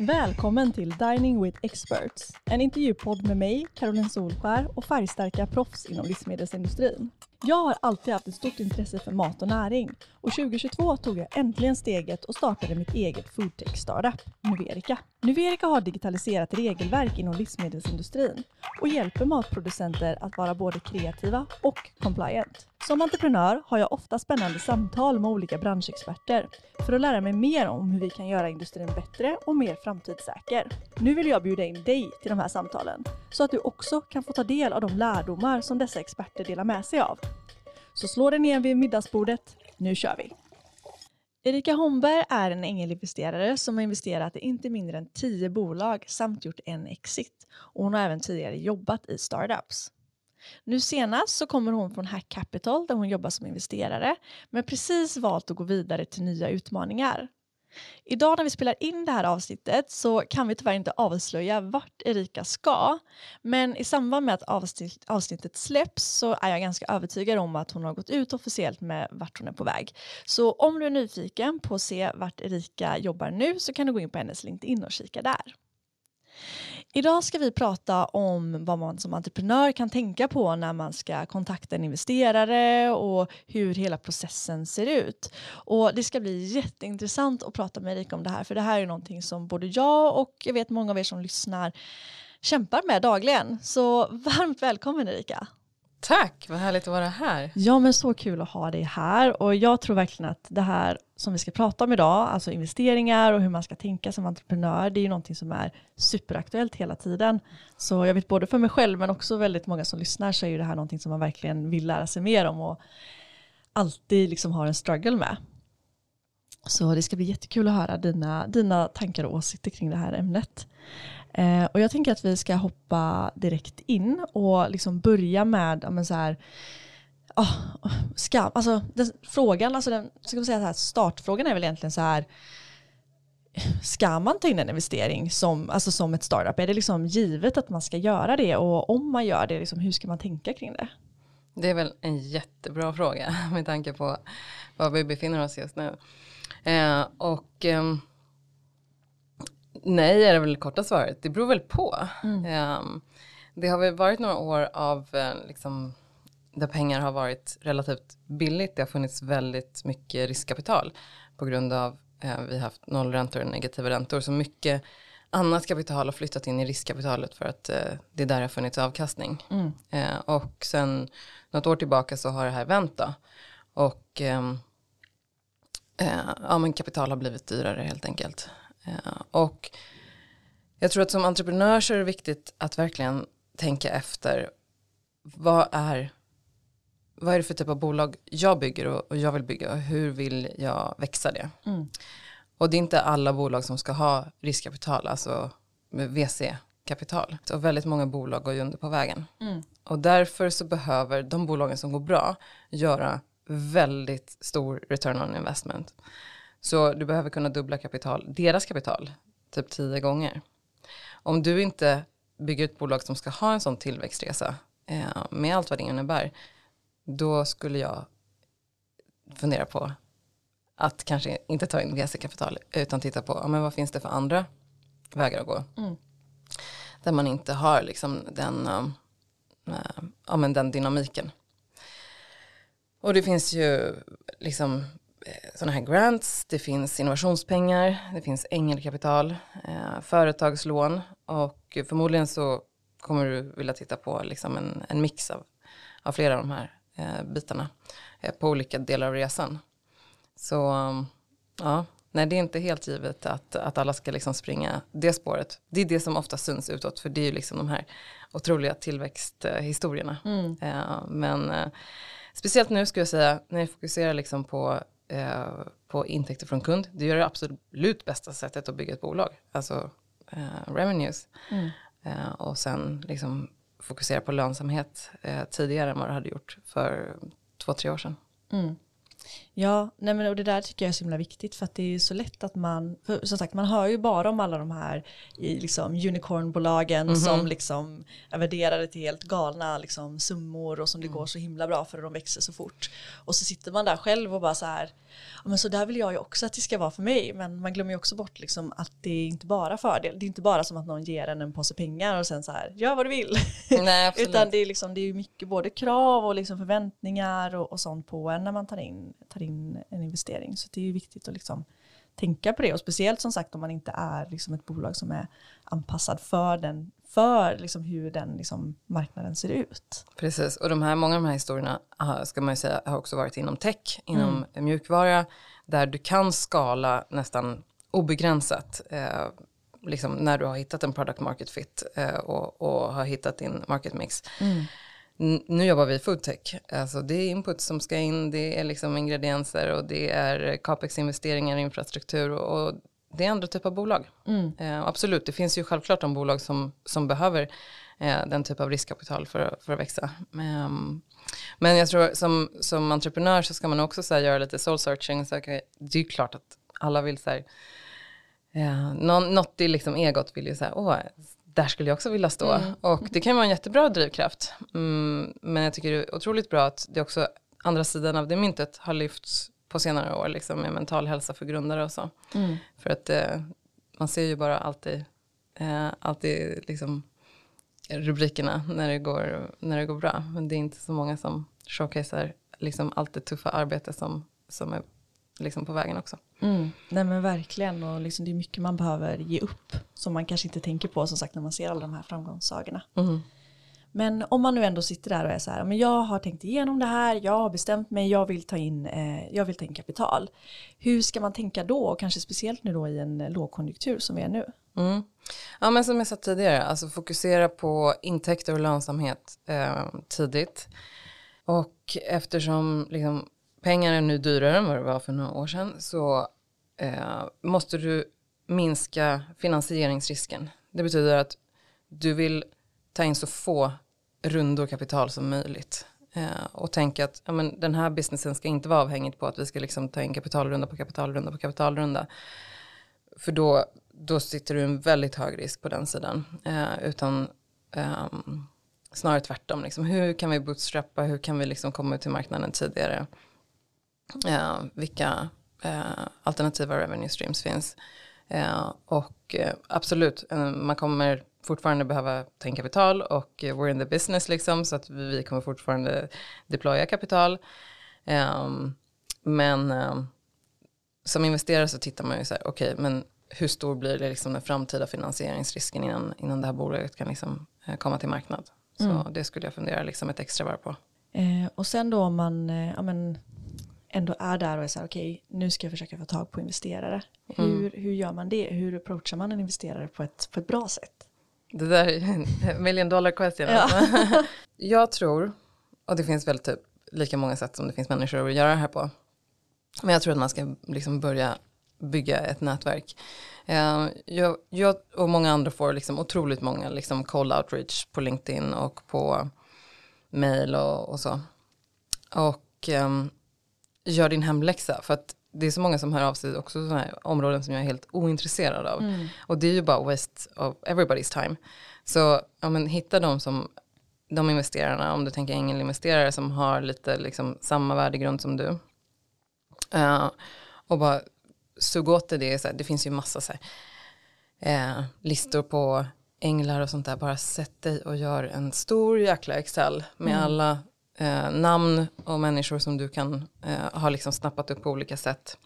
Välkommen till Dining with Experts, en intervjupodd med mig, Caroline Solskär och färgstarka proffs inom livsmedelsindustrin. Jag har alltid haft ett stort intresse för mat och näring och 2022 tog jag äntligen steget och startade mitt eget foodtech startup, Nuverica. Nuverica har digitaliserat regelverk inom livsmedelsindustrin och hjälper matproducenter att vara både kreativa och compliant. Som entreprenör har jag ofta spännande samtal med olika branschexperter för att lära mig mer om hur vi kan göra industrin bättre och mer framtidssäker. Nu vill jag bjuda in dig till de här samtalen så att du också kan få ta del av de lärdomar som dessa experter delar med sig av. Så slå dig ner vid middagsbordet, nu kör vi! Erika Holmberg är en ängelinvesterare som har investerat i inte mindre än tio bolag samt gjort en exit och hon har även tidigare jobbat i startups. Nu senast så kommer hon från Hack Capital där hon jobbar som investerare men precis valt att gå vidare till nya utmaningar. Idag när vi spelar in det här avsnittet så kan vi tyvärr inte avslöja vart Erika ska. Men i samband med att avsnitt, avsnittet släpps så är jag ganska övertygad om att hon har gått ut officiellt med vart hon är på väg. Så om du är nyfiken på att se vart Erika jobbar nu så kan du gå in på hennes LinkedIn och kika där. Idag ska vi prata om vad man som entreprenör kan tänka på när man ska kontakta en investerare och hur hela processen ser ut. Och det ska bli jätteintressant att prata med Erika om det här för det här är någonting som både jag och jag vet många av er som lyssnar kämpar med dagligen. Så varmt välkommen Erika. Tack, vad härligt att vara här. Ja men så kul att ha dig här och jag tror verkligen att det här som vi ska prata om idag, alltså investeringar och hur man ska tänka som entreprenör, det är ju någonting som är superaktuellt hela tiden. Så jag vet både för mig själv men också väldigt många som lyssnar så är ju det här någonting som man verkligen vill lära sig mer om och alltid liksom har en struggle med. Så det ska bli jättekul att höra dina, dina tankar och åsikter kring det här ämnet. Eh, och jag tänker att vi ska hoppa direkt in och liksom börja med, ja, men så här, oh, skam, alltså den, frågan, alltså den, ska man säga så här, startfrågan är väl egentligen så här, ska man ta in en investering som, alltså som ett startup? Är det liksom givet att man ska göra det och om man gör det, liksom, hur ska man tänka kring det? Det är väl en jättebra fråga med tanke på var vi befinner oss just nu. Eh, och eh, nej är det väl korta svaret, det beror väl på. Mm. Eh, det har väl varit några år av eh, liksom, där pengar har varit relativt billigt. Det har funnits väldigt mycket riskkapital på grund av eh, vi har haft nollräntor och negativa räntor. Så mycket annat kapital har flyttat in i riskkapitalet för att eh, det är där har funnits avkastning. Mm. Eh, och sen något år tillbaka så har det här vänt då. Och ehm, eh, ja, men kapital har blivit dyrare helt enkelt. Eh, och jag tror att som entreprenör så är det viktigt att verkligen tänka efter vad är vad är det för typ av bolag jag bygger och, och jag vill bygga och hur vill jag växa det. Mm. Och det är inte alla bolag som ska ha riskkapital, alltså VC-kapital. Och väldigt många bolag går ju under på vägen. Mm. Och därför så behöver de bolagen som går bra göra väldigt stor return on investment. Så du behöver kunna dubbla kapital, deras kapital, typ tio gånger. Om du inte bygger ett bolag som ska ha en sån tillväxtresa eh, med allt vad det innebär, då skulle jag fundera på att kanske inte ta in VC-kapital utan titta på men vad finns det för andra vägar att gå. Mm. Där man inte har liksom den, äh, ja, men den dynamiken. Och det finns ju liksom sådana här grants, det finns innovationspengar, det finns ängelkapital, eh, företagslån och förmodligen så kommer du vilja titta på liksom en, en mix av, av flera av de här eh, bitarna eh, på olika delar av resan. Så ja, nej det är inte helt givet att, att alla ska liksom springa det spåret. Det är det som ofta syns utåt för det är ju liksom de här otroliga tillväxthistorierna. Mm. Eh, men eh, speciellt nu skulle jag säga när jag fokuserar liksom på eh, på intäkter från kund. Det är det absolut bästa sättet att bygga ett bolag. Alltså eh, revenues. Mm. Eh, och sen liksom fokusera på lönsamhet eh, tidigare än vad du hade gjort för två, tre år sedan. Mm. Ja, nej men och det där tycker jag är så himla viktigt för att det är så lätt att man, för som sagt man hör ju bara om alla de här i liksom unicornbolagen mm -hmm. som liksom är värderade till helt galna liksom summor och som det mm. går så himla bra för att de växer så fort. Och så sitter man där själv och bara så här, men så där vill jag ju också att det ska vara för mig, men man glömmer ju också bort liksom att det är inte bara fördel, det är inte bara som att någon ger en en påse pengar och sen så här, gör vad du vill. Nej, Utan det är liksom, det är mycket både krav och liksom förväntningar och, och sånt på en när man tar in, tar in en investering. Så det är ju viktigt att liksom tänka på det och speciellt som sagt om man inte är liksom ett bolag som är anpassad för, den, för liksom hur den liksom marknaden ser ut. Precis, och de här, många av de här historierna ska man ju säga har också varit inom tech, inom mm. mjukvara, där du kan skala nästan obegränsat. Eh, liksom när du har hittat en product market fit eh, och, och, har hittat din market mix. Mm nu jobbar vi foodtech. Alltså det är input som ska in, det är liksom ingredienser och det är capex-investeringar i infrastruktur och, och det är andra typer av bolag. Mm. Eh, absolut, det finns ju självklart de bolag som, som behöver eh, den typ av riskkapital för, för att växa. Eh, men jag tror som, som entreprenör så ska man också så här, göra lite soul searching. Så okay, det är ju klart att alla vill så här, eh, något i liksom egot vill ju säga, åh, där skulle jag också vilja stå. Mm. Och det kan vara en jättebra drivkraft. Mm, men jag tycker det är otroligt bra att det också andra sidan av det myntet har lyfts på senare år, liksom med mental hälsa för grundare och så. Mm. För att eh, man ser ju bara alltid, eh, alltid liksom rubrikerna när det, går, när det går bra. Men det är inte så många som showcasear liksom allt det tuffa arbete som, som är liksom på vägen också. Mm. Nej men verkligen och liksom det är mycket man behöver ge upp som man kanske inte tänker på som sagt när man ser alla de här framgångssagorna. Mm. Men om man nu ändå sitter där och är så här, men jag har tänkt igenom det här, jag har bestämt mig, jag vill ta in, eh, jag vill ta in kapital. Hur ska man tänka då, och kanske speciellt nu då i en lågkonjunktur som vi är nu? Mm. Ja men som jag sa tidigare, alltså fokusera på intäkter och lönsamhet eh, tidigt. Och eftersom liksom, pengar är nu dyrare än vad det var för några år sedan så eh, måste du minska finansieringsrisken. Det betyder att du vill ta in så få rundor kapital som möjligt. Eh, och tänka att ja, men den här businessen ska inte vara avhängigt på att vi ska liksom ta in kapitalrunda på kapitalrunda på kapitalrunda. För då, då sitter du en väldigt hög risk på den sidan. Eh, utan ehm, snarare tvärtom. Liksom. Hur kan vi bootstrappa, hur kan vi liksom komma ut till marknaden tidigare? Eh, vilka eh, alternativa revenue streams finns. Eh, och eh, absolut, eh, man kommer fortfarande behöva ta in kapital och eh, we're in the business liksom så att vi, kommer fortfarande deploya kapital. Ehm, men som investerare så tittar man ju så här, okej, okay, men hur stor blir det liksom den framtida finansieringsrisken innan, innan det här bolaget kan liksom, komma till marknad. Så mm. det skulle jag fundera liksom ett extra varv på. Eh, och sen då om man, eh, ja, men ändå är där och är så här, okej, okay, nu ska jag försöka få tag på investerare. Mm. Hur, hur gör man det? Hur approachar man en investerare på ett, på ett bra sätt? Det där är en million dollar question. Ja. jag tror, och det finns väl typ lika många sätt som det finns människor att göra det här på. Men jag tror att man ska liksom börja bygga ett nätverk. Uh, jag, jag, och många andra får liksom otroligt många liksom call outreach på LinkedIn och på mail och, och så. Och um, gör din hemläxa. För att det är så många som hör av sig också sådana här områden som jag är helt ointresserad av. Mm. Och det är ju bara waste of everybody's time. Så ja, men, hitta de som de investerarna, om du tänker ängelinvesterare som har lite liksom, samma värdegrund som du. Uh, och bara sug åt det. Så här, det finns ju massa så här, uh, listor på änglar och sånt där. Bara sätt dig och gör en stor jäkla Excel med mm. alla eh, namn och människor som du kan eh, ha liksom snappat upp på olika sätt.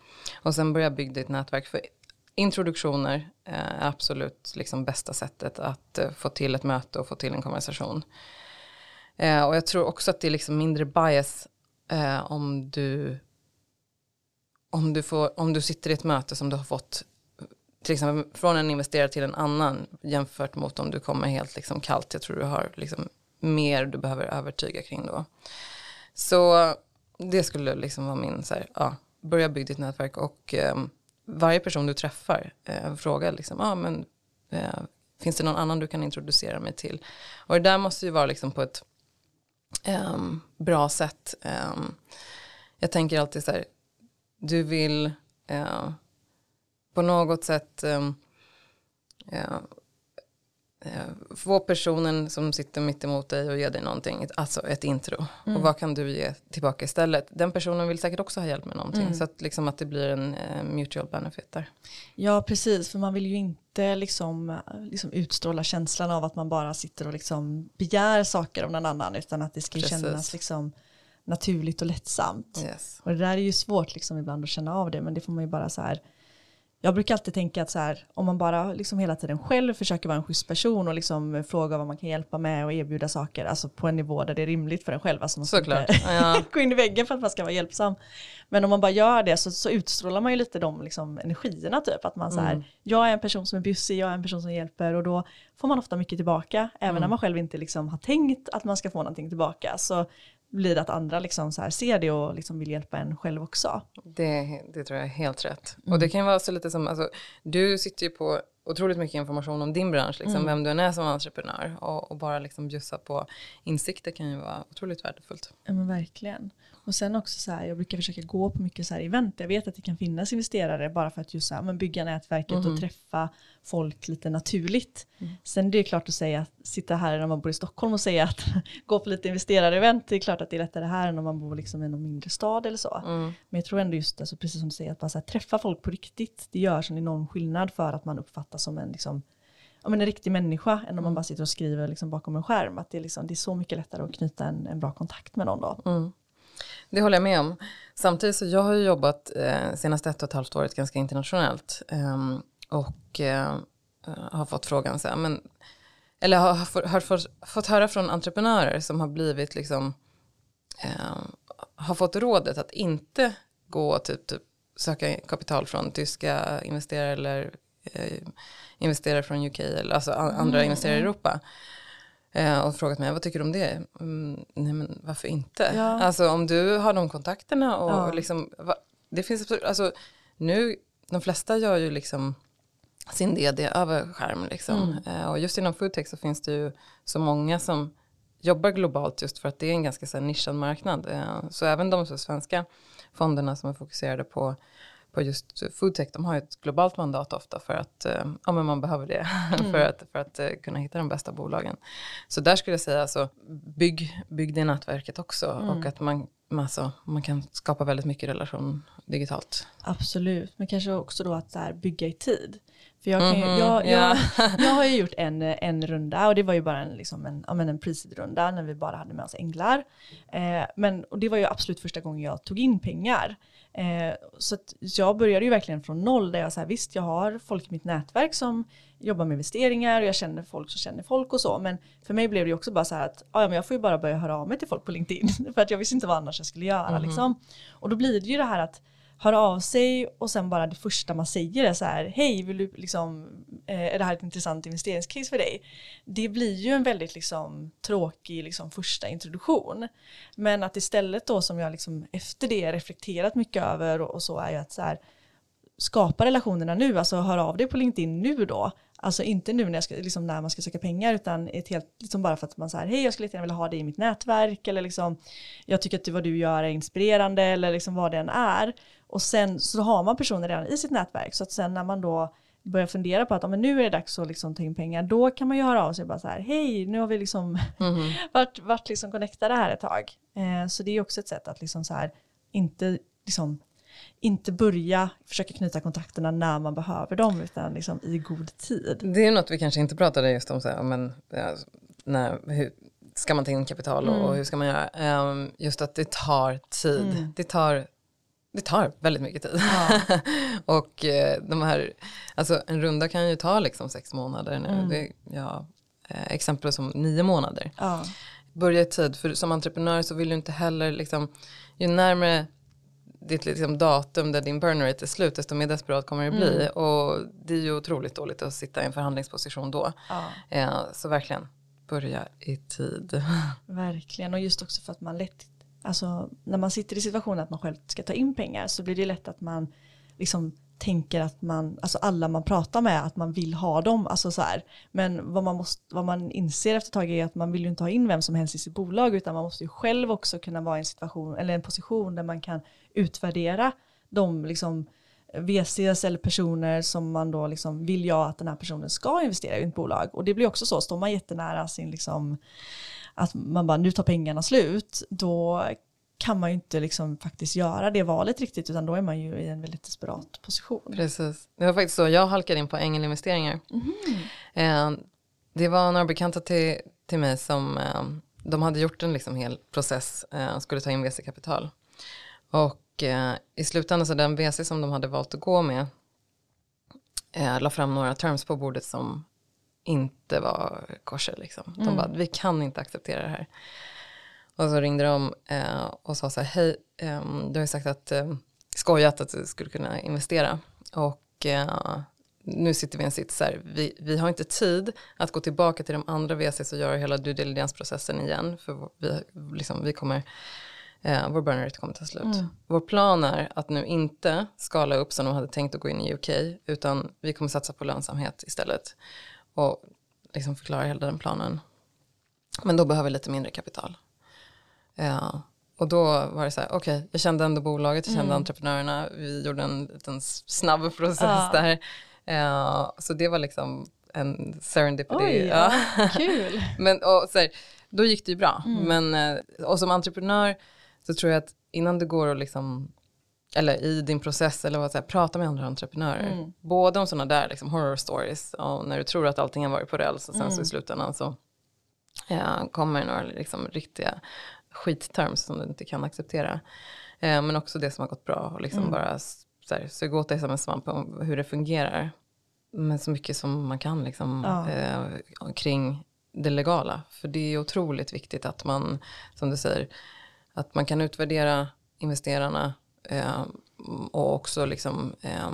Och sen börja bygga ditt nätverk. För introduktioner eh, är absolut liksom bästa sättet att eh, få till ett möte och få till en konversation. Eh, och jag tror också att det är liksom mindre bias eh, om du om du, får, om du sitter i ett möte som du har fått till exempel från en investerare till en annan jämfört mot om du kommer helt liksom kallt. Jag tror du har liksom mer du behöver övertyga kring då. Så det skulle liksom vara min, så här, ja, börja bygga ditt nätverk och eh, varje person du träffar eh, frågar liksom, ja men eh, finns det någon annan du kan introducera mig till? Och det där måste ju vara liksom på ett ehm, bra sätt. Ehm. Jag tänker alltid så här, du vill eh, på något sätt ehm, eh, eh, få personen som sitter mitt emot dig och ger dig någonting, alltså ett intro. Mm. Och vad kan du ge tillbaka istället? Den personen vill säkert också ha hjälp med någonting. Mm. Så att, liksom, att det blir en eh, mutual benefit där. Ja, precis. För man vill ju inte liksom, liksom utstråla känslan av att man bara sitter och liksom begär saker av någon annan. Utan att det ska kännas liksom naturligt och lättsamt. Yes. Och det där är ju svårt liksom ibland att känna av det. Men det får man ju bara så här jag brukar alltid tänka att så här, om man bara liksom hela tiden själv försöker vara en schysst person och liksom fråga vad man kan hjälpa med och erbjuda saker, alltså på en nivå där det är rimligt för en själv. Alltså man ska Såklart. inte ja. gå in i väggen för att man ska vara hjälpsam. Men om man bara gör det så, så utstrålar man ju lite de liksom energierna typ. Att man så här, mm. jag är en person som är bussig, jag är en person som hjälper och då får man ofta mycket tillbaka. Även mm. när man själv inte liksom har tänkt att man ska få någonting tillbaka. Så blir att andra liksom så här ser det och liksom vill hjälpa en själv också. Det, det tror jag är helt rätt. Mm. Och det kan ju vara så lite som, alltså, du sitter ju på otroligt mycket information om din bransch, liksom, mm. vem du än är som entreprenör. Och, och bara liksom bjussa på insikter kan ju vara otroligt värdefullt. Ja men verkligen. Och sen också så här, jag brukar försöka gå på mycket så här event. Jag vet att det kan finnas investerare bara för att just så här, men bygga nätverket mm. och mhm. träffa folk lite naturligt. Mm. Sen är det klart att säga, sitta här när man bor i Stockholm och säga att gå på lite investerare-event, det är klart att det är lättare här än om man bor liksom i någon mindre stad eller så. Mm. Men jag tror ändå just, alltså, precis som du säger, att bara så här, träffa folk på riktigt, det gör sån enorm skillnad för att man uppfattas som en liksom, ja, men en riktig människa än om man mm. bara sitter och skriver liksom bakom en skärm. Att det, är liksom, det är så mycket lättare att knyta en, en bra kontakt med någon då. Mm. Det håller jag med om. Samtidigt så jag har ju jobbat eh, senaste ett och ett halvt året ganska internationellt. Eh, och eh, har fått frågan så här, men, eller har, har, har fått, fått höra från entreprenörer som har blivit liksom, ehm, har fått rådet att inte gå typ, typ söka kapital från tyska investerare eller eh, investerare från UK eller alltså andra mm. investerare i Europa. Eh, och frågat mig, vad tycker du om det? Mm, nej men varför inte? Ja. Alltså om du har de kontakterna och, ja. liksom, va, det finns alltså nu, de flesta gör ju liksom sin DD över skärm liksom. Mm. Eh, och just inom foodtech så finns det ju så många som jobbar globalt just för att det är en ganska så här, nischad marknad. Eh, så även de så svenska fonderna som är fokuserade på på just foodtech, de har ett globalt mandat ofta för att eh, ja, men man behöver det mm. för att, för att uh, kunna hitta de bästa bolagen. Så där skulle jag säga, alltså, bygg, bygg det nätverket också mm. och att man, alltså, man kan skapa väldigt mycket relation digitalt. Absolut, men kanske också då att här, bygga i tid. För jag, kan ju, mm -hmm, jag, jag, jag, har ju gjort en, en runda och det var ju bara en, liksom en, ja, en prisrunda när vi bara hade med oss änglar. Eh, men, och det var ju absolut första gången jag tog in pengar. Eh, så jag började ju verkligen från noll där jag så här, visst jag har folk i mitt nätverk som jobbar med investeringar och jag känner folk som känner folk och så. Men för mig blev det ju också bara så här att ja, men jag får ju bara börja höra av mig till folk på LinkedIn. för att jag visste inte vad annars jag skulle göra. Mm liksom. Och då blir det ju det här att Hör av sig och sen bara det första man säger är så här, hej, vill du liksom, eh, är det här ett intressant investeringscase för dig? Det blir ju en väldigt liksom tråkig liksom första introduktion. Men att istället då som jag liksom efter det reflekterat mycket över och, och så är ju att så här, skapa relationerna nu, alltså hör av dig på LinkedIn nu då. Alltså inte nu när, ska, liksom när man ska söka pengar utan ett helt, liksom bara för att man säger hej jag skulle gärna vilja ha dig i mitt nätverk eller liksom jag tycker att vad du gör är inspirerande eller liksom vad det än är. Och sen så har man personer redan i sitt nätverk så att sen när man då börjar fundera på att men nu är det dags att liksom ta in pengar, då kan man ju höra av sig bara så här, hej, nu har vi liksom mm -hmm. varit, varit liksom connectade här ett tag. Eh, så det är också ett sätt att liksom så här, inte liksom inte börja försöka knyta kontakterna när man behöver dem utan liksom i god tid. Det är något vi kanske inte pratade just om, så här, men, när, hur ska man ta in kapital och, mm. och hur ska man göra? Um, just att det tar tid. Mm. Det, tar, det tar väldigt mycket tid. Ja. och uh, de här, alltså en runda kan ju ta liksom sex månader nu. Mm. Det, ja, uh, exempel som nio månader. Ja. Börja i tid, för som entreprenör så vill du inte heller liksom, ju närmare ditt liksom datum där din burn rate är slut desto mer desperat kommer det bli. Mm. Och det är ju otroligt dåligt att sitta i en förhandlingsposition då. Ja. Eh, så verkligen börja i tid. Verkligen och just också för att man lätt, alltså när man sitter i situationen att man själv ska ta in pengar så blir det lätt att man liksom tänker att man, alltså alla man pratar med, att man vill ha dem. Alltså så här. Men vad man, måste, vad man inser efter ett tag är att man vill ju inte ha in vem som helst i sitt bolag, utan man måste ju själv också kunna vara i en situation, eller en position där man kan utvärdera de liksom, VCs eller personer som man då liksom vill jag att den här personen ska investera i ett bolag. Och det blir också så, står man jättenära sin liksom, att man bara nu tar pengarna slut, då kan man ju inte liksom faktiskt göra det valet riktigt utan då är man ju i en väldigt desperat position. Precis, det var faktiskt så jag halkade in på ängelinvesteringar. Mm. det var några bekanta till, till mig som eh, de hade gjort en liksom hel process, eh, skulle ta in VC-kapital. Och eh, i slutändan så den VC som de hade valt att gå med eh, la fram några terms på bordet som inte var korser. Liksom. De mm. bara, vi kan inte acceptera det här. Och så ringde de eh, och sa så här, hej, eh, du har ju sagt att, eh, skojat att du skulle kunna investera. Och eh, nu sitter vi i en sits här, vi, vi har inte tid att gå tillbaka till de andra VCs och göra hela due diligence-processen igen. För vi, liksom, vi kommer, eh, vår burn rate kommer ta slut. Mm. Vår plan är att nu inte skala upp som de hade tänkt att gå in i UK, utan vi kommer satsa på lönsamhet istället. Och liksom förklara hela den planen. Men då behöver vi lite mindre kapital. Ja. Och då var det så här, okej, okay, jag kände ändå bolaget, jag kände mm. entreprenörerna, vi gjorde en liten snabb process ja. där. Ja, så det var liksom en serendipity. Oj, ja. Kul. Men, och, så här, då gick det ju bra. Mm. Men, eh, och som entreprenör så tror jag att innan du går och liksom, eller i din process eller vad säger, prata med andra entreprenörer. Mm. Både om sådana där liksom, horror stories och när du tror att allting har varit på räls och sen så i mm. slutändan så ja, kommer några liksom, riktiga skitterms som du inte kan acceptera. Eh, men också det som har gått bra och liksom mm. bara så här, suga åt dig som en svamp om hur det fungerar. Men så mycket som man kan liksom ja. eh, kring det legala. För det är otroligt viktigt att man, som du säger, att man kan utvärdera investerarna eh, och också liksom eh,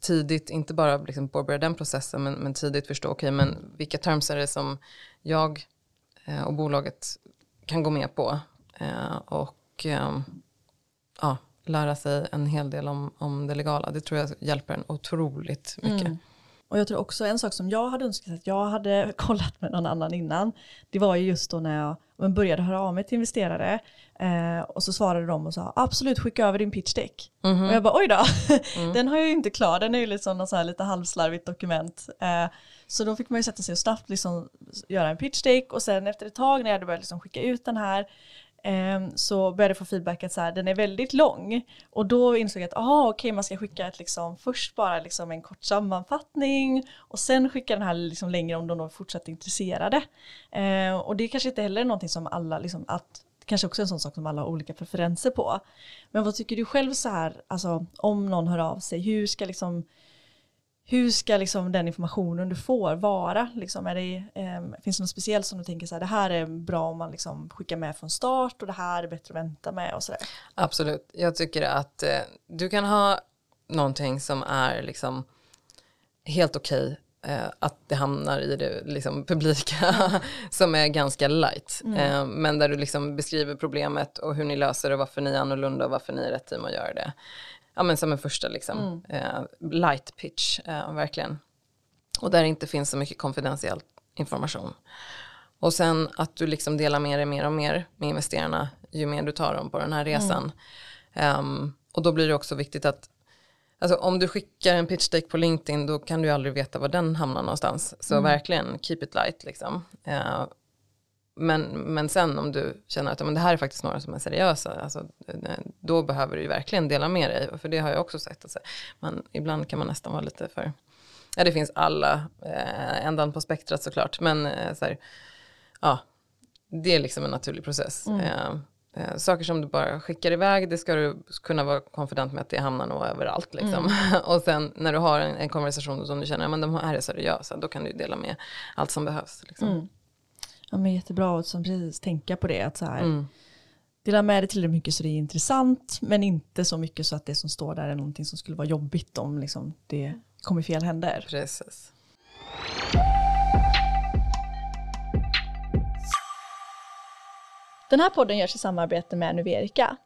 tidigt, inte bara liksom påbörja den processen, men, men tidigt förstå, okej, okay, men vilka terms är det som jag eh, och bolaget kan gå med på. Eh, och eh, ja, lära sig en hel del om, om det legala. Det tror jag hjälper en otroligt mycket. Mm. Och jag tror också en sak som jag hade önskat att jag hade kollat med någon annan innan, det var ju just då när jag började höra av mig till investerare eh, och så svarade de och sa absolut skicka över din pitch deck. Mm -hmm. Och jag bara oj då, mm. den har jag ju inte klar, den är ju liksom något så här lite halvslarvigt dokument. Eh, så då fick man ju sätta sig och snabbt liksom göra en pitch deck och sen efter ett tag när jag hade börjat liksom skicka ut den här Ehm, så började jag få feedback att så här, den är väldigt lång. Och då insåg jag att aha, okej, man ska skicka ett, liksom, först bara liksom en kort sammanfattning och sen skicka den här liksom längre om de då fortsatt intresserade. Eh, och det kanske inte heller är någonting som alla, liksom, att, kanske också är en sån sak som alla har olika preferenser på. Men vad tycker du själv så här, alltså om någon hör av sig, hur ska liksom hur ska liksom den informationen du får vara? Liksom, är det, eh, finns det något speciellt som du tänker så här, det här är bra om man liksom skickar med från start och det här är bättre att vänta med och sådär? Absolut, jag tycker att eh, du kan ha någonting som är liksom helt okej okay, eh, att det hamnar i det liksom, publika som är ganska light. Mm. Eh, men där du liksom beskriver problemet och hur ni löser det och varför ni är annorlunda och varför ni är rätt team att göra det ja, men som en första liksom, mm. eh, light pitch, eh, verkligen. Och där det inte finns så mycket konfidentiell information. Och sen att du liksom delar med dig mer och mer med investerarna ju mer du tar dem på den här resan. Mm. Um, och då blir det också viktigt att Alltså om du skickar en pitch deck på LinkedIn då kan du aldrig veta var den hamnar någonstans. Så mm. verkligen keep it light liksom. Uh, men, men sen om du känner att men det här är faktiskt några som är seriösa, alltså, då behöver du ju verkligen dela med dig. För det har jag också sett. Alltså, man, ibland kan man nästan vara lite för, ja det finns alla eh, ändan på spektrat såklart. Men eh, så här, ja, det är liksom en naturlig process. Mm. Eh, eh, saker som du bara skickar iväg, det ska du kunna vara konfident med att det hamnar nog överallt. Liksom. Mm. och sen när du har en, en konversation som du känner, ja men de här är seriösa, då kan du dela med allt som behövs. Liksom. Mm. Ja, men jättebra att precis tänka på det. Att så här, mm. Dela med dig tillräckligt mycket så det är intressant men inte så mycket så att det som står där är någonting som skulle vara jobbigt om liksom, det kommer fel händer. Precis. Den här podden görs i samarbete med Nuverica.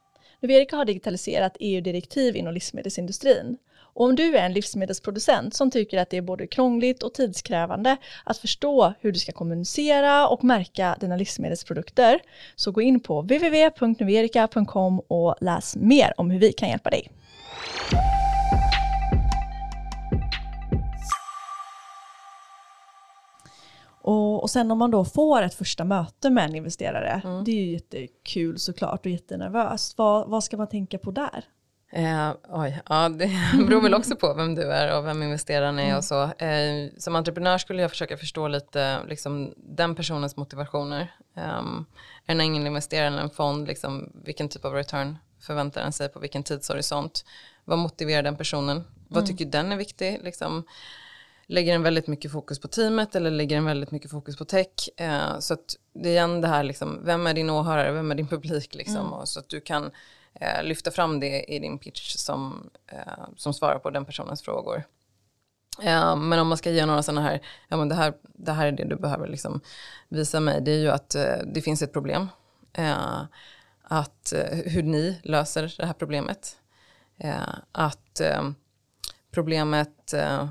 Nuverica har digitaliserat EU-direktiv inom livsmedelsindustrin. Och om du är en livsmedelsproducent som tycker att det är både krångligt och tidskrävande att förstå hur du ska kommunicera och märka dina livsmedelsprodukter så gå in på www.nuverica.com och läs mer om hur vi kan hjälpa dig. Och, och sen om man då får ett första möte med en investerare, mm. det är ju jättekul såklart och jättenervöst. Vad, vad ska man tänka på där? Eh, oj, ja, det beror väl också på vem du är och vem investeraren är mm. och så. Eh, som entreprenör skulle jag försöka förstå lite liksom, den personens motivationer. Um, är en ängelinvesterare eller en fond, liksom, vilken typ av return förväntar den sig på vilken tidshorisont? Vad motiverar den personen? Vad mm. tycker den är viktig? Liksom, lägger den väldigt mycket fokus på teamet eller lägger den väldigt mycket fokus på tech? Eh, så att det är igen det här, liksom, vem är din åhörare, vem är din publik? Liksom, mm. och så att du kan eh, lyfta fram det i din pitch som, eh, som svarar på den personens frågor. Eh, men om man ska ge några sådana här, ja men det här, det här är det du behöver liksom visa mig, det är ju att eh, det finns ett problem. Eh, att eh, hur ni löser det här problemet. Eh, att eh, problemet eh,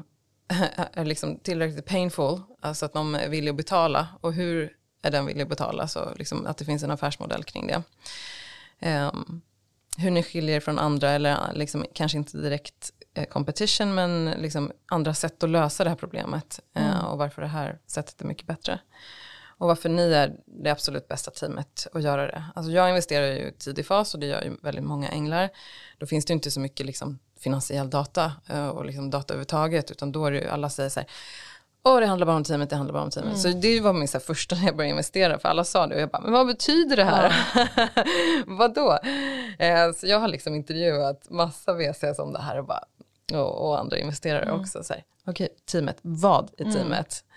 är liksom tillräckligt painful, alltså att de är villiga att betala och hur är den villig att betala, så liksom att det finns en affärsmodell kring det. Um, hur ni skiljer från andra eller liksom, kanske inte direkt eh, competition men liksom andra sätt att lösa det här problemet eh, mm. och varför det här sättet är mycket bättre. Och varför ni är det absolut bästa teamet att göra det. Alltså jag investerar ju i tidig fas och det gör ju väldigt många änglar. Då finns det inte så mycket liksom finansiell data eh, och liksom data överhuvudtaget utan då är det ju alla säger så här Åh, det handlar bara om teamet, det handlar bara om teamet. Mm. Så det var min så här, första när jag började investera, för alla sa det och jag bara, men vad betyder det här? Ja. Vadå? Eh, så jag har liksom intervjuat massa VCs om det här och, bara, och, och andra investerare mm. också. Okej, okay, teamet, vad är mm. teamet? Mm.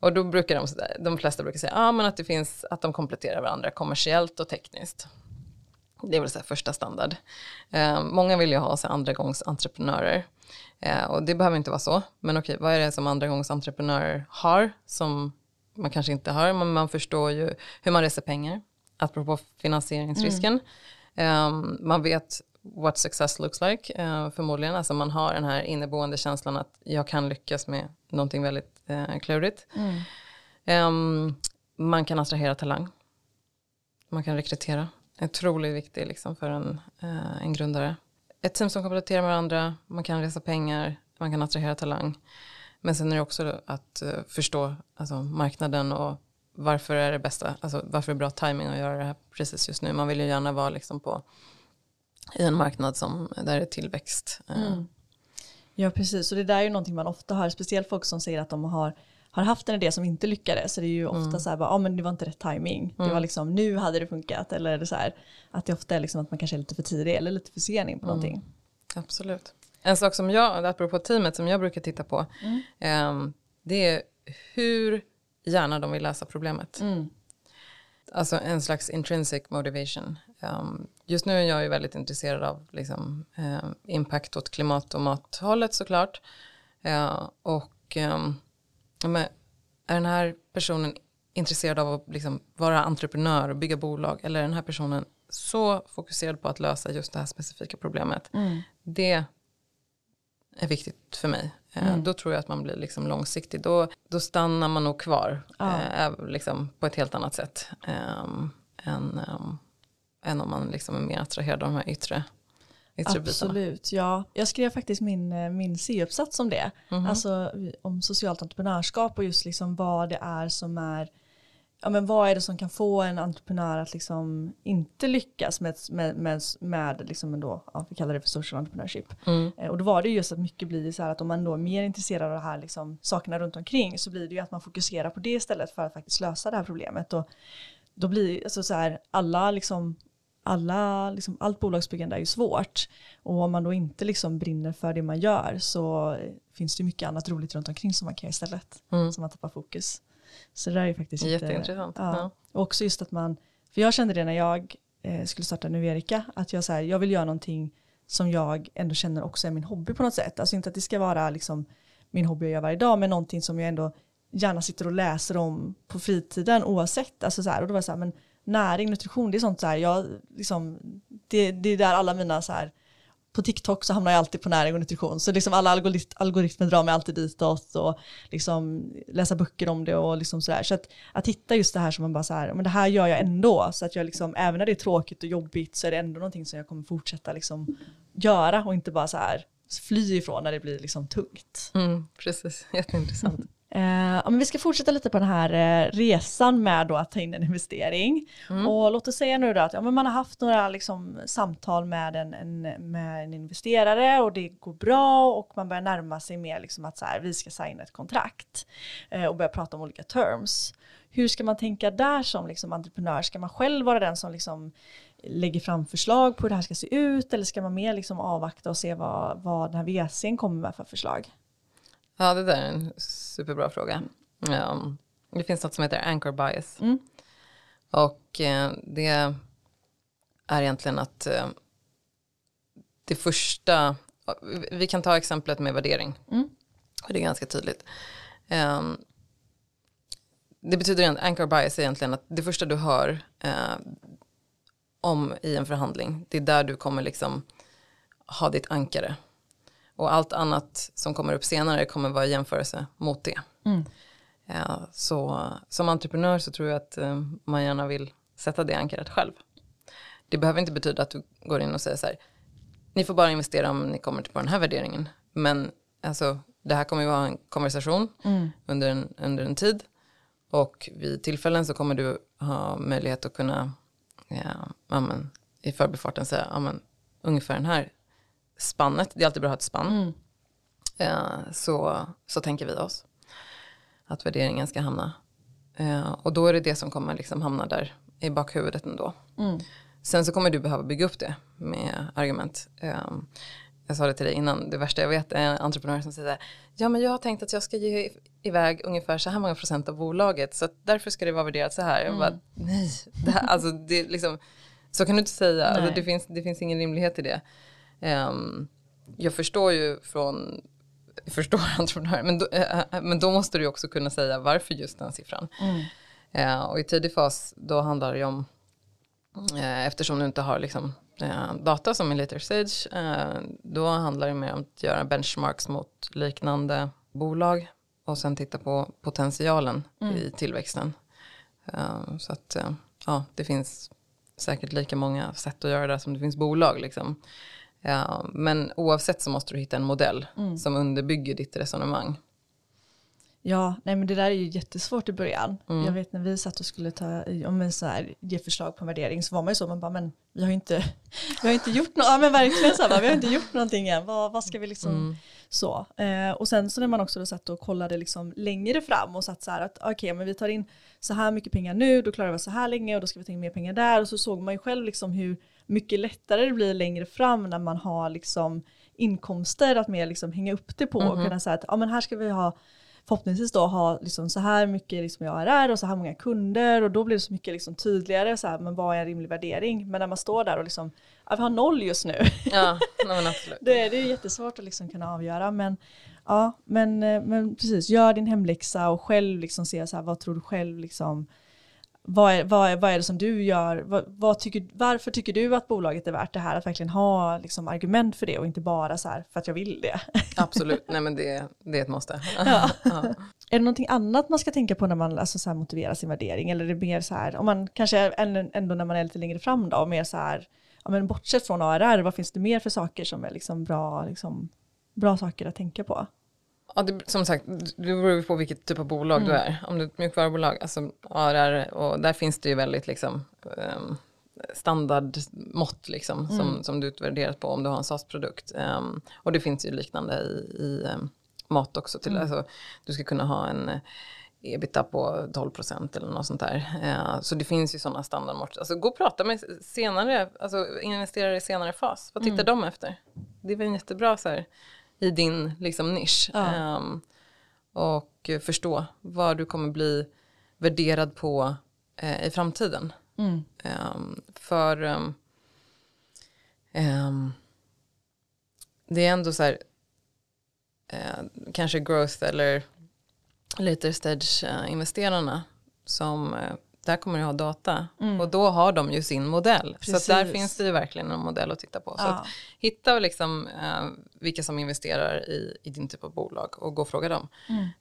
Och då brukar de, de flesta brukar säga ah, men att, det finns, att de kompletterar varandra kommersiellt och tekniskt. Det är väl så första standard. Eh, många vill ju ha så andra gångs entreprenörer. Eh, och det behöver inte vara så. Men okej, vad är det som andra gångs entreprenörer har som man kanske inte har? Men man förstår ju hur man reser pengar, apropå finansieringsrisken. Mm. Um, man vet what success looks like, uh, förmodligen. Alltså man har den här inneboende känslan att jag kan lyckas med någonting väldigt uh, klurigt. Mm. Um, man kan attrahera talang. Man kan rekrytera. Otroligt viktigt liksom för en, uh, en grundare ett team som kompletterar varandra, man kan resa pengar, man kan attrahera talang. Men sen är det också att eh, förstå alltså, marknaden och varför är det bästa, alltså varför är det bra timing att göra det här precis just nu. Man vill ju gärna vara liksom på i en marknad som, där det är tillväxt. Eh. Mm. Ja precis, och det där är ju någonting man ofta hör, speciellt folk som säger att de har har haft en idé som inte lyckades. Så det är ju ofta mm. så här, ja ah, men det var inte rätt timing. Mm. Det var liksom, nu hade det funkat. Eller är det så här, att det ofta är liksom att man kanske är lite för tidig eller lite för sen in på mm. någonting. Absolut. En sak som jag, apropå teamet, som jag brukar titta på, um, det är hur gärna de vill lösa problemet. Mm. Alltså en slags intrinsic motivation. Um, just nu är jag ju väldigt intresserad av liksom, um, impact åt klimat och mathållet såklart. Uh, och um, men är den här personen intresserad av att liksom vara entreprenör och bygga bolag eller är den här personen så fokuserad på att lösa just det här specifika problemet. Mm. Det är viktigt för mig. Eh, mm. Då tror jag att man blir liksom långsiktig. Då, då stannar man nog kvar ja. eh, liksom på ett helt annat sätt. Eh, än, um, än om man liksom är mer attraherad av de här yttre Absolut, ja. Jag skrev faktiskt min, eh, min C-uppsats om det. Mm -hmm. Alltså om socialt entreprenörskap och just liksom vad det är som är ja, men vad är det som kan få en entreprenör att liksom inte lyckas med, med, med, med liksom ändå, ja, vi kallar det för social entrepreneurship. Mm. Eh, och då var det just att mycket blir så här att om man då är mer intresserad av de här liksom, sakerna runt omkring så blir det ju att man fokuserar på det istället för att faktiskt lösa det här problemet. Och då blir alltså så här, alla liksom alla, liksom, allt bolagsbyggande är ju svårt. Och om man då inte liksom brinner för det man gör så finns det mycket annat roligt runt omkring som man kan göra istället. Mm. Som man tappar fokus. Så det där är faktiskt Jätteintressant. Inte, ja. Och också just att man, för jag kände det när jag eh, skulle starta Nuverika, att jag, så här, jag vill göra någonting som jag ändå känner också är min hobby på något sätt. Alltså inte att det ska vara liksom min hobby jag gör varje dag, men någonting som jag ändå gärna sitter och läser om på fritiden oavsett. Alltså så här, och då var det så här, men näring, nutrition, det är sånt så här, jag liksom det, det är där alla mina så här, på TikTok så hamnar jag alltid på näring och nutrition. Så liksom alla algorit algoritmer drar mig alltid ditåt och liksom läsa böcker om det och liksom sådär. Så att, att hitta just det här som man bara så här, men det här gör jag ändå. Så att jag liksom, även när det är tråkigt och jobbigt så är det ändå någonting som jag kommer fortsätta liksom göra och inte bara så här fly ifrån när det blir liksom tungt. Mm, precis, jätteintressant. Eh, men vi ska fortsätta lite på den här eh, resan med då att ta in en investering. Mm. Och låt oss säga nu då att ja, men man har haft några liksom, samtal med en, en, med en investerare och det går bra och man börjar närma sig mer liksom att så här, vi ska signa ett kontrakt eh, och börja prata om olika terms. Hur ska man tänka där som liksom, entreprenör? Ska man själv vara den som liksom, lägger fram förslag på hur det här ska se ut eller ska man mer liksom avvakta och se vad, vad den här VCn kommer med för förslag? Ja, det där är en superbra fråga. Um, det finns något som heter anchor bias. Mm. Och eh, det är egentligen att eh, det första, vi kan ta exemplet med värdering. Mm. Det är ganska tydligt. Um, det betyder att anchor bias är egentligen att det första du hör eh, om i en förhandling, det är där du kommer liksom ha ditt ankare. Och allt annat som kommer upp senare kommer vara jämförelse mot det. Mm. Så som entreprenör så tror jag att eh, man gärna vill sätta det ankaret själv. Det behöver inte betyda att du går in och säger så här, ni får bara investera om ni kommer till på den här värderingen. Men alltså, det här kommer ju vara en konversation mm. under, en, under en tid. Och vid tillfällen så kommer du ha möjlighet att kunna ja, amen, i förbifarten säga amen, ungefär den här spannet, det är alltid bra att ha ett spann. Mm. Uh, så, så tänker vi oss att värderingen ska hamna. Uh, och då är det det som kommer liksom hamna där i bakhuvudet ändå. Mm. Sen så kommer du behöva bygga upp det med argument. Um, jag sa det till dig innan, det värsta jag vet är en entreprenör som säger ja men jag har tänkt att jag ska ge iväg ungefär så här många procent av bolaget så därför ska det vara värderat så här. Mm. Jag bara, nej, det här, alltså det liksom, så kan du inte säga, alltså, det, finns, det finns ingen rimlighet i det. Um, jag förstår ju från förstår entreprenörer, men, då, äh, men då måste du också kunna säga varför just den siffran. Mm. Uh, och i tidig fas då handlar det ju om, uh, eftersom du inte har liksom, data som i later stage, då handlar det mer om att göra benchmarks mot liknande bolag och sen titta på potentialen mm. i tillväxten. så att ja, det finns säkert lika många sätt att göra det som det finns bolag. Liksom. Ja, men oavsett så måste du hitta en modell mm. som underbygger ditt resonemang. Ja, nej men det där är ju jättesvårt i början. Mm. Jag vet när vi satt och skulle ta, om en så här, ge förslag på en värdering så var man ju så, man bara, men vi har ju inte, vi har inte gjort något, ja men verkligen så här, vi har inte gjort någonting än, vad, vad ska vi liksom, mm. så. Eh, och sen så när man också då satt och kollade liksom längre fram och satt så här att okej, okay, men vi tar in så här mycket pengar nu, då klarar vi så här länge och då ska vi ta in mer pengar där och så såg man ju själv liksom hur mycket lättare det blir längre fram när man har liksom inkomster att mer liksom hänga upp det på mm och kunna säga att ja, men här ska vi ha förhoppningsvis då ha liksom så här mycket liksom jag är och så här många kunder och då blir det så mycket liksom tydligare så här, men vad är en rimlig värdering? Men när man står där och liksom, ja, vi har noll just nu. Ja, men absolut. det, är, det är jättesvårt att liksom kunna avgöra men ja, men, eh, men precis, gör din hemläxa och själv liksom se så här, vad tror du själv liksom vad är, vad, är, vad är det som du gör? Vad, vad tycker, varför tycker du att bolaget är värt det här? Att verkligen ha liksom, argument för det och inte bara så här för att jag vill det. Absolut, nej men det, det är ett måste. Ja. ja. Är det någonting annat man ska tänka på när man alltså, så här, motiverar sin värdering? Eller är det mer så här, om man kanske ändå när man är lite längre fram då, mer så här, ja, men bortsett från ARR, vad finns det mer för saker som är liksom bra, liksom, bra saker att tänka på? Ja, det, som sagt, det beror på vilket typ av bolag mm. du är. Om du är ett mjukvarubolag, alltså ARR, och där finns det ju väldigt liksom, um, standardmått liksom, mm. som, som du utvärderas på om du har en SaaS-produkt. Um, och det finns ju liknande i, i um, mat också. Till, mm. alltså, du ska kunna ha en ebita på 12 procent eller något sånt där. Uh, så det finns ju sådana standardmått. Alltså gå och prata med senare, alltså investerare i senare fas. Vad tittar mm. de efter? Det är väl en jättebra så här, i din liksom, nisch. Ja. Um, och förstå vad du kommer bli värderad på uh, i framtiden. Mm. Um, för um, det är ändå så här, uh, kanske growth eller later stage uh, investerarna som uh, där kommer du ha data och då har de ju sin modell. Precis. Så där finns det ju verkligen en modell att titta på. Så Ja. att hitta liksom, eh, vilka som investerar i, i din typ av bolag och gå och fråga dem.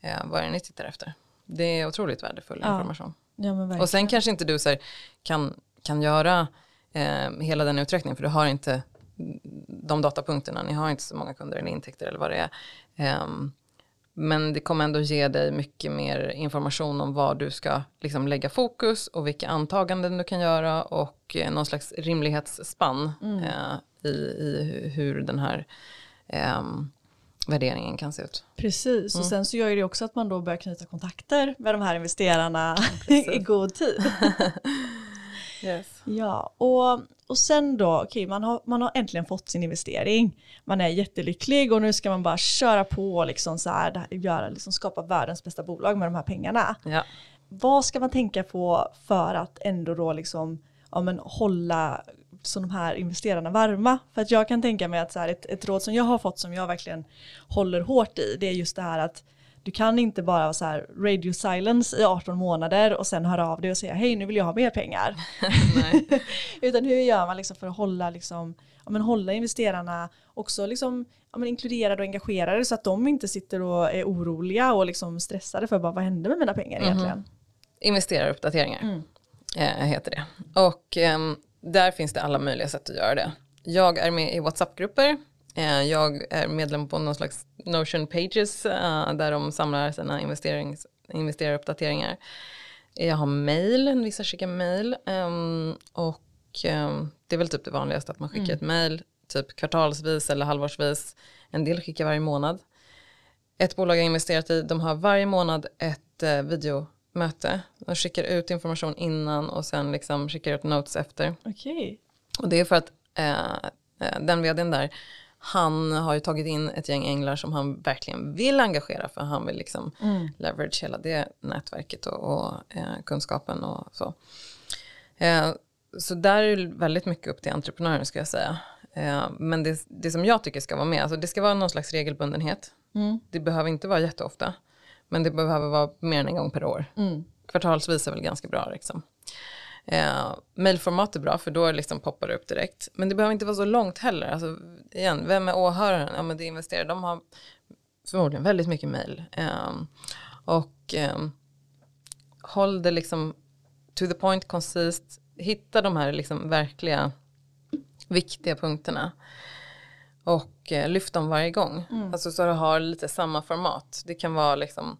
Eh, vad är det ni tittar efter? Det är otroligt värdefull Ja. information. Ja. Och sen kanske inte du så här, kan, kan göra eh, hela den uträkningen för du har inte de datapunkterna, ni har inte så många kunder eller intäkter eller vad det är. Ehm, men det kommer ändå ge dig mycket mer information om vad du ska liksom, lägga fokus och vilka antaganden du kan göra och eh, någon slags rimlighetsspann eh, i, i hur den här ehm, värderingen kan se ut. Precis, Mm. och sen så gör det också att man då börjar knyta kontakter med de här investerarna i god tid. Yes. Ja, och, och sen då, okej, man, har, man har äntligen fått sin investering. Man är jättelycklig och nu ska man bara köra på och liksom så här- göra, liksom skapa världens bästa bolag med de här pengarna. Ja. Vad ska man tänka på för att ändå då liksom, ja, men hålla så de här investerarna varma? För att jag kan tänka mig att så här, ett, ett råd som jag har fått som jag verkligen håller hårt i, det är just det här att du kan inte bara vara så här radio silence i 18 månader och sen höra av dig och säga hej nu vill jag ha mer pengar. Utan hur gör man liksom för att hålla, liksom, ja, men hålla investerarna också liksom, ja, men inkluderade och engagerade så att de inte sitter och är oroliga och liksom stressade för bara, vad hände med mina pengar egentligen? Investeraruppdateringar Mm. eh, heter det. Och ehm, där finns det alla möjliga sätt att göra det. Jag är med i WhatsApp-grupper. Eh, jag är medlem på någon slags Notion Pages eh, där de samlar sina investerings, investeraruppdateringar. Jag har mail, vissa skickar mail. ehm, och det är väl typ det vanligaste att man skickar ett mail typ kvartalsvis eller halvårsvis. En del skickar varje månad. Ett bolag jag investerat i, de har varje månad ett eh, videomöte. De skickar ut information innan och sen liksom skickar ut notes efter. Okej. Och det är för att eh, eh, den vdn där, han har ju tagit in ett gäng änglar som han verkligen vill engagera för han vill liksom leverage hela det nätverket och, och eh, kunskapen och så. Eh, så där är det väldigt mycket upp till entreprenören ska jag säga. Eh, men det, det som jag tycker ska vara med, alltså det ska vara någon slags regelbundenhet. Mm. Det behöver inte vara jätteofta, men det behöver vara mer än en gång per år. Mm. Kvartalsvis är väl ganska bra liksom. Eh, mailformat är bra för då liksom poppar det upp direkt. Men det behöver inte vara så långt heller. Alltså, igen, vem är åhöraren? Ja, men det är investerare. De har förmodligen väldigt mycket mail. Eh, och eh, håll det liksom to the point, koncist. Hitta de här liksom verkliga viktiga punkterna. Och eh, lyft dem varje gång. Alltså så du har lite samma format. Det kan vara liksom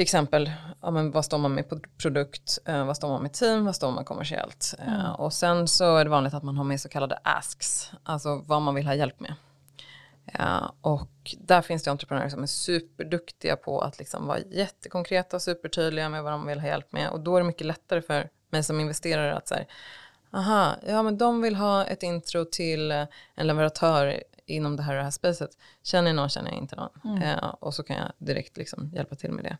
till exempel, ja, men vad står man med på produkt, eh, vad står man med team, vad står man kommersiellt. Eh, och sen så är det vanligt att man har med så kallade asks, alltså vad man vill ha hjälp med. Eh, och där finns det entreprenörer som är superduktiga på att liksom vara jättekonkreta och supertydliga med vad de vill ha hjälp med. Och då är det mycket lättare för mig som investerare att säga, aha, ja men de vill ha ett intro till en leverantör inom det här och det här spacet. Känner jag någon, känner jag inte någon. Eh, och så kan jag direkt liksom hjälpa till med det.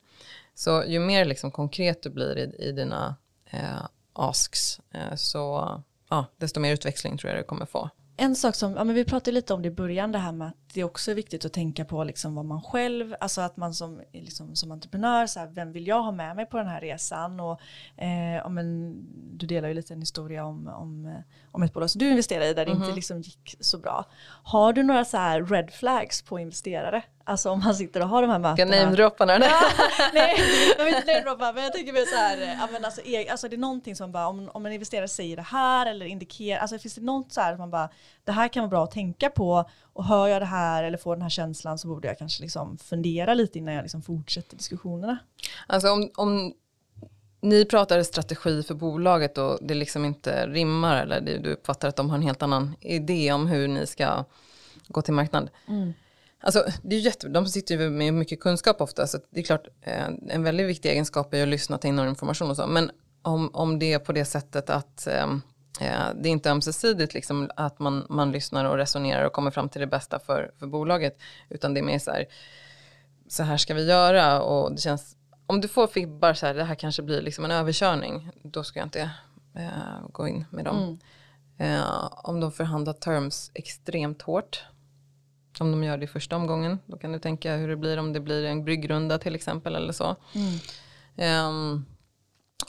Så ju mer liksom konkret du blir i, i dina eh, asks, eh, så ja, desto mer utväxling tror jag du kommer få. En sak som, ja men vi pratade lite om det i början, det här med att det är också viktigt att tänka på liksom vad man själv, alltså att man som, liksom, som entreprenör, så här, vem vill jag ha med mig på den här resan? Och, eh, ja, men, du delar ju lite en historia om, om, om ett bolag som du investerade i där det inte liksom gick så bra. Har du några så här red flags på investerare? Alltså om man sitter och har de här Ska mötena. namedroppa några? Nej, jag vill inte namedroppa men jag tänker mer så här, ja, men alltså, eg- alltså det är någonting som bara, om, om en investerare säger det här eller indikerar, alltså finns det något så här som man bara, det här kan vara bra att tänka på och hör jag det här eller får den här känslan så borde jag kanske liksom fundera lite innan jag liksom fortsätter diskussionerna. Alltså om, om ni pratar strategi för bolaget och det liksom inte rimmar eller du uppfattar att de har en helt annan idé om hur ni ska gå till marknad. Alltså, det är jätte, de sitter ju med mycket kunskap ofta så det är klart eh, en väldigt viktig egenskap är att lyssna till in information och så. Men om, om det är på det sättet att eh, eh, det är inte ömsesidigt liksom, att man, man lyssnar och resonerar och kommer fram till det bästa för, för bolaget utan det är mer så här så här ska vi göra och det känns om du får fibbar så här det här kanske blir liksom en överkörning då ska jag inte eh, gå in med dem. Eh, om de förhandlar terms extremt hårt om de gör det i första omgången. Då kan du tänka hur det blir om det blir en bryggrunda till exempel eller så. Ehm,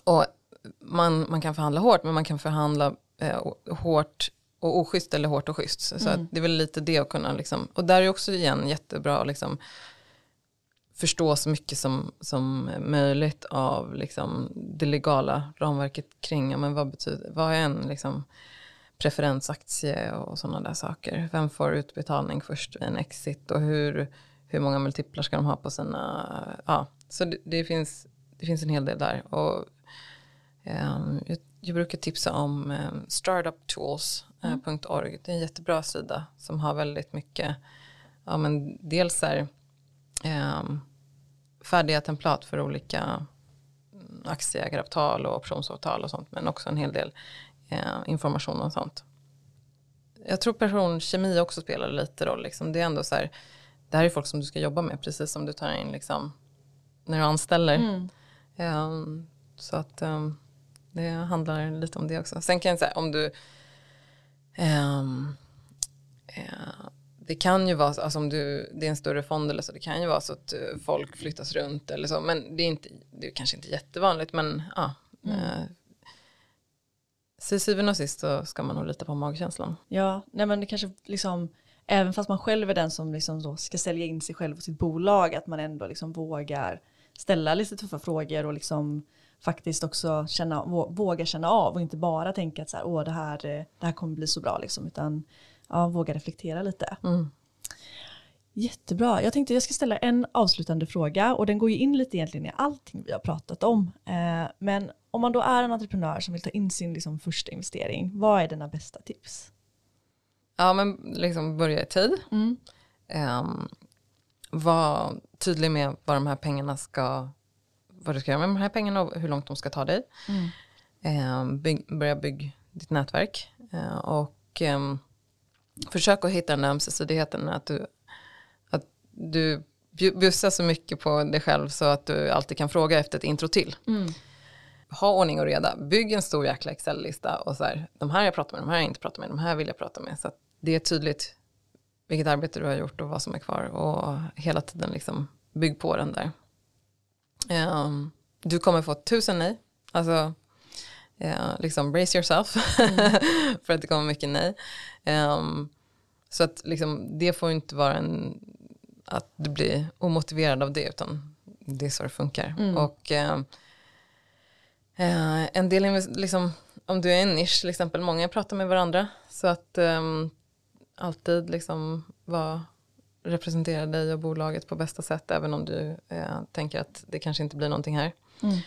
och man, man kan förhandla hårt men man kan förhandla eh, hårt och oschysst eller hårt och schysst. Så Mm. det är väl lite det att kunna liksom, och där är också igen jättebra att liksom förstå så mycket som, som möjligt av liksom det legala ramverket kring, ja, men vad betyder, vad är en liksom preferensaktie och sådana där saker. Vem får utbetalning först vid en exit och hur, hur många multiplar ska de ha på sina, ja, så det, det finns, det finns en hel del där. Och, ehm, jag, jag brukar tipsa om ehm, um, startuptools.org. Eh, det är en jättebra sida som har väldigt mycket, ja men dels är ehm, färdiga templat för olika mm, aktieägaravtal och optionsavtal och sånt men också en hel del eh, information och sånt. Jag tror personkemi också spelar lite roll. Liksom. Det är ändå så här, det här är folk som du ska jobba med precis som du tar in liksom, när du anställer. Mm. Ehm, så att ehm, det handlar lite om det också. Sen kan jag säga om du ehm, eh, det kan ju vara så, alltså om du, det är en större fond eller så, det kan ju vara så att eh, folk flyttas runt eller så, men det är, inte, det är kanske inte jättevanligt, men ja. Eh, till syvende och sist så ska man nog lita på magkänslan. Ja, nej men det kanske liksom, även fast man själv är den som liksom ska sälja in sig själv och sitt bolag, att man ändå liksom vågar ställa lite tuffa frågor och liksom faktiskt också känna, vå- våga känna av och inte bara tänka att så här, åh det här, det här kommer bli så bra liksom, utan ja, våga reflektera lite. Mm. Jättebra. Jag tänkte jag ska ställa en avslutande fråga och den går ju in lite egentligen i allting vi har pratat om. Eh, men om man då är en entreprenör som vill ta in sin liksom, första investering, vad är dina bästa tips? Ja, men liksom börja i tid. Mm. Um, var tydlig med vad de här pengarna ska, vad du ska göra med de här pengarna och hur långt de ska ta dig. Mm. Ehm, bygg, börja bygga ditt nätverk Eh, och ehm, försök att hitta den där ömsesidigheten att du, att du bju- bjussar så mycket på dig själv så att du alltid kan fråga efter ett intro till. Mm. Ha ordning och reda, bygg en stor jäkla Excel-lista och så här, de här jag pratat med, de här jag inte pratat med, de här vill jag prata med. Så det är tydligt vilket arbete du har gjort och vad som är kvar och hela tiden liksom bygg på den där. Ehm, du kommer få tusen nej, alltså eh, liksom brace yourself för att det kommer mycket nej. Ehm, så att liksom, det får inte vara en, att du blir omotiverad av det utan det är så det funkar. Mm. Och ehm, eh, en del, liksom, om du är en nisch till exempel, många pratar med varandra så att ehm, alltid liksom vara representera dig och bolaget på bästa sätt även om du eh, tänker att det kanske inte blir någonting här. Mm.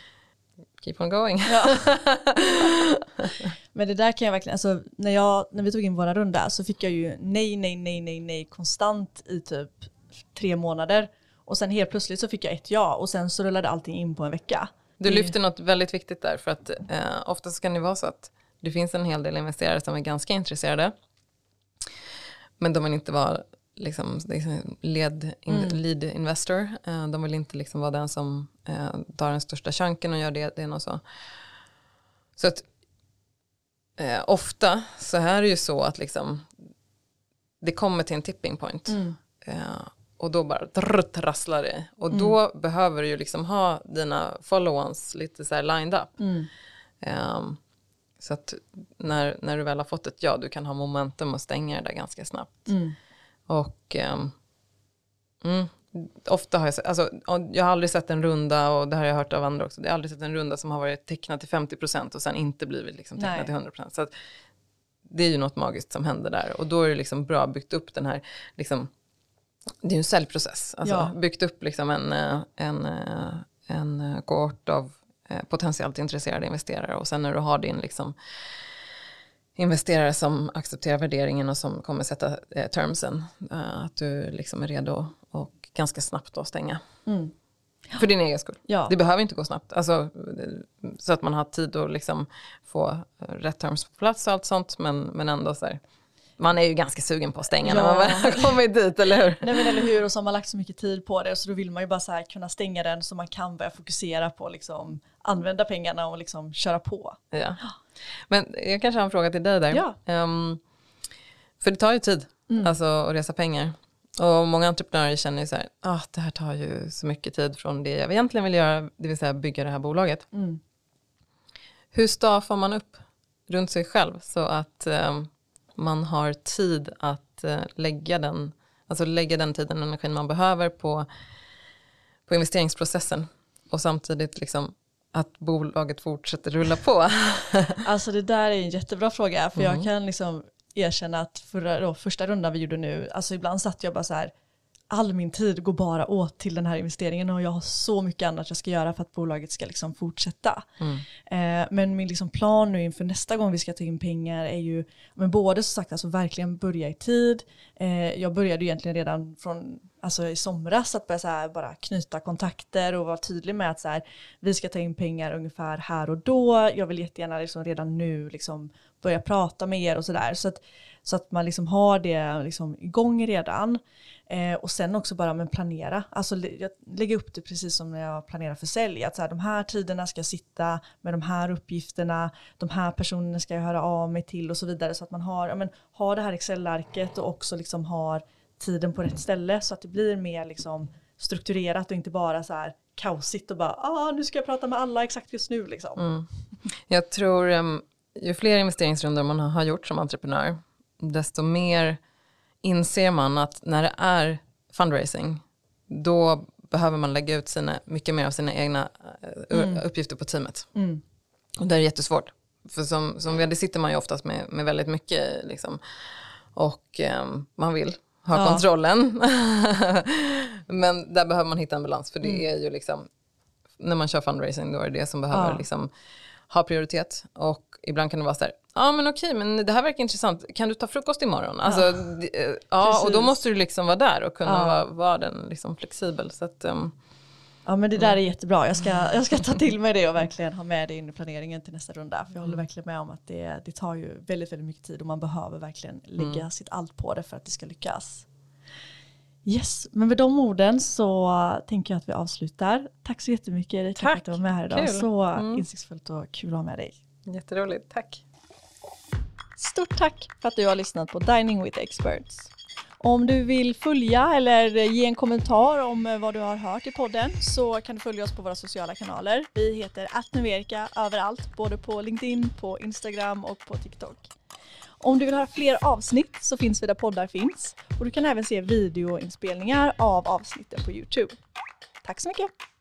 Keep on going. Ja. Men det där kan jag verkligen, alltså när, jag, när vi tog in våra runda så fick jag ju nej, nej, nej, nej, nej konstant i typ tre månader. Och sen helt plötsligt så fick jag ett ja och sen så rullade allting in på en vecka. Du Det- lyfter något väldigt viktigt där för att eh, oftast kan det vara så att det finns en hel del investerare som är ganska intresserade men de vill inte vara liksom, led, in, Mm. lead investor. Eh, de vill inte liksom vara den som eh, tar den största chunken och gör det, det och så. Så att eh, ofta så här är det ju så att liksom det kommer till en tipping point. Mm. Och då bara drrt, rasslar det. Och då behöver du ju liksom ha dina follow-ons lite så här lined up. Mm. Ehm, så att när, när du väl har fått ett ja, du kan ha momentum och stänga det där ganska snabbt. Mm. Och mm, ofta har jag sett, alltså jag har aldrig sett en runda och det har jag hört av andra också, jag har aldrig sett en runda som har varit tecknad till 50% och sen inte blivit liksom tecknad till 100%. Så att det är ju något magiskt som händer där och då är det liksom bra byggt upp den här, liksom, det är en säljprocess, alltså Ja. byggt upp liksom en, eh, en, eh, en eh, kohort av potentiellt intresserade investerare och sen när du har din liksom investerare som accepterar värderingen och som kommer sätta eh, termsen, eh, att du liksom är redo och ganska snabbt då stänga. Mm. För din egen skull. Ja. Det behöver inte gå snabbt, alltså, så att man har tid att liksom få rätt terms på plats och allt sånt, men, men ändå så här, man är ju ganska sugen på att stänga när Ja. man väl har kommit dit, eller hur? Nej men eller hur, och så har man lagt så mycket tid på det så då vill man ju bara så kunna stänga den så man kan börja fokusera på liksom använda pengarna och liksom köra på. Ja. Men jag kanske har en fråga till dig där. Ja. Ehm, för det tar ju tid alltså, att resa pengar. Och många entreprenörer känner ju så här, ah, det här tar ju så mycket tid från det jag egentligen vill göra, det vill säga bygga det här bolaget. Mm. hur staffar man upp runt sig själv så att eh, man har tid att eh, lägga, den, alltså lägga den tiden och energin man behöver på, på investeringsprocessen och samtidigt liksom att bolaget fortsätter rulla på? alltså det där är en jättebra fråga för mm. jag kan liksom erkänna att förra, då, första rundan vi gjorde nu, alltså ibland satt jag bara så här all min tid går bara åt till den här investeringen och jag har så mycket annat jag ska göra för att bolaget ska liksom fortsätta. Mm. Eh, men min liksom plan nu inför nästa gång vi ska ta in pengar är ju men både så sagt alltså verkligen börja i tid. Eh, jag började egentligen redan från alltså i somras att börja så här, bara knyta kontakter och vara tydlig med att så här, vi ska ta in pengar ungefär här och då. Jag vill jättegärna liksom redan nu liksom börja prata med er och sådär. Så att, så att man liksom har det liksom igång redan. Eh, och sen också bara men planera. Alltså jag lägger upp det precis som när jag planerar för sälj. Att så här, de här tiderna ska jag sitta med de här uppgifterna. De här personerna ska jag höra av mig till och så vidare. Så att man har, ja, men, har det här Excel-arket och också liksom har tiden på rätt ställe. Så att det blir mer liksom strukturerat och inte bara så här kaosigt och bara ah, nu ska jag prata med alla exakt just nu. Liksom. Mm. Jag tror um, ju fler investeringsrundor man har gjort som entreprenör desto mer inser man att när det är fundraising, då behöver man lägga ut sina, mycket mer av sina egna eh, mm. uppgifter på teamet. Mm. Och det är jättesvårt. För som, som vd sitter man ju oftast med, med väldigt mycket liksom, och um, man vill ha ja. kontrollen. Men där behöver man hitta en balans för det mm. är ju liksom, när man kör fundraising då är det det som behöver ja. liksom, ha prioritet. Och ibland kan det vara så här, ja men okej, men det här verkar intressant, kan du ta frukost imorgon? Alltså, ja, eh, ja och då måste du liksom vara där och kunna ja. vara, vara den liksom flexibel. Så att, um, Ja men det där är jättebra. Jag ska, jag ska ta till mig det och verkligen ha med det in i planeringen till nästa runda. För jag håller verkligen med om att det, det tar ju väldigt, väldigt mycket tid och man behöver verkligen lägga mm. sitt allt på det för att det ska lyckas. Yes, men med de orden så tänker jag att vi avslutar. Tack så jättemycket Erika för att du var med här idag. Kul. Så mm. insiktsfullt och kul att ha med dig. Jätteroligt, tack. Stort tack för att du har lyssnat på Dining with Experts. Om du vill följa eller ge en kommentar om vad du har hört i podden så kan du följa oss på våra sociala kanaler. Vi heter attnuverika överallt, både på LinkedIn, på Instagram och på TikTok. Om du vill höra fler avsnitt så finns vi där poddar finns och du kan även se videoinspelningar av avsnitten på Youtube. Tack så mycket!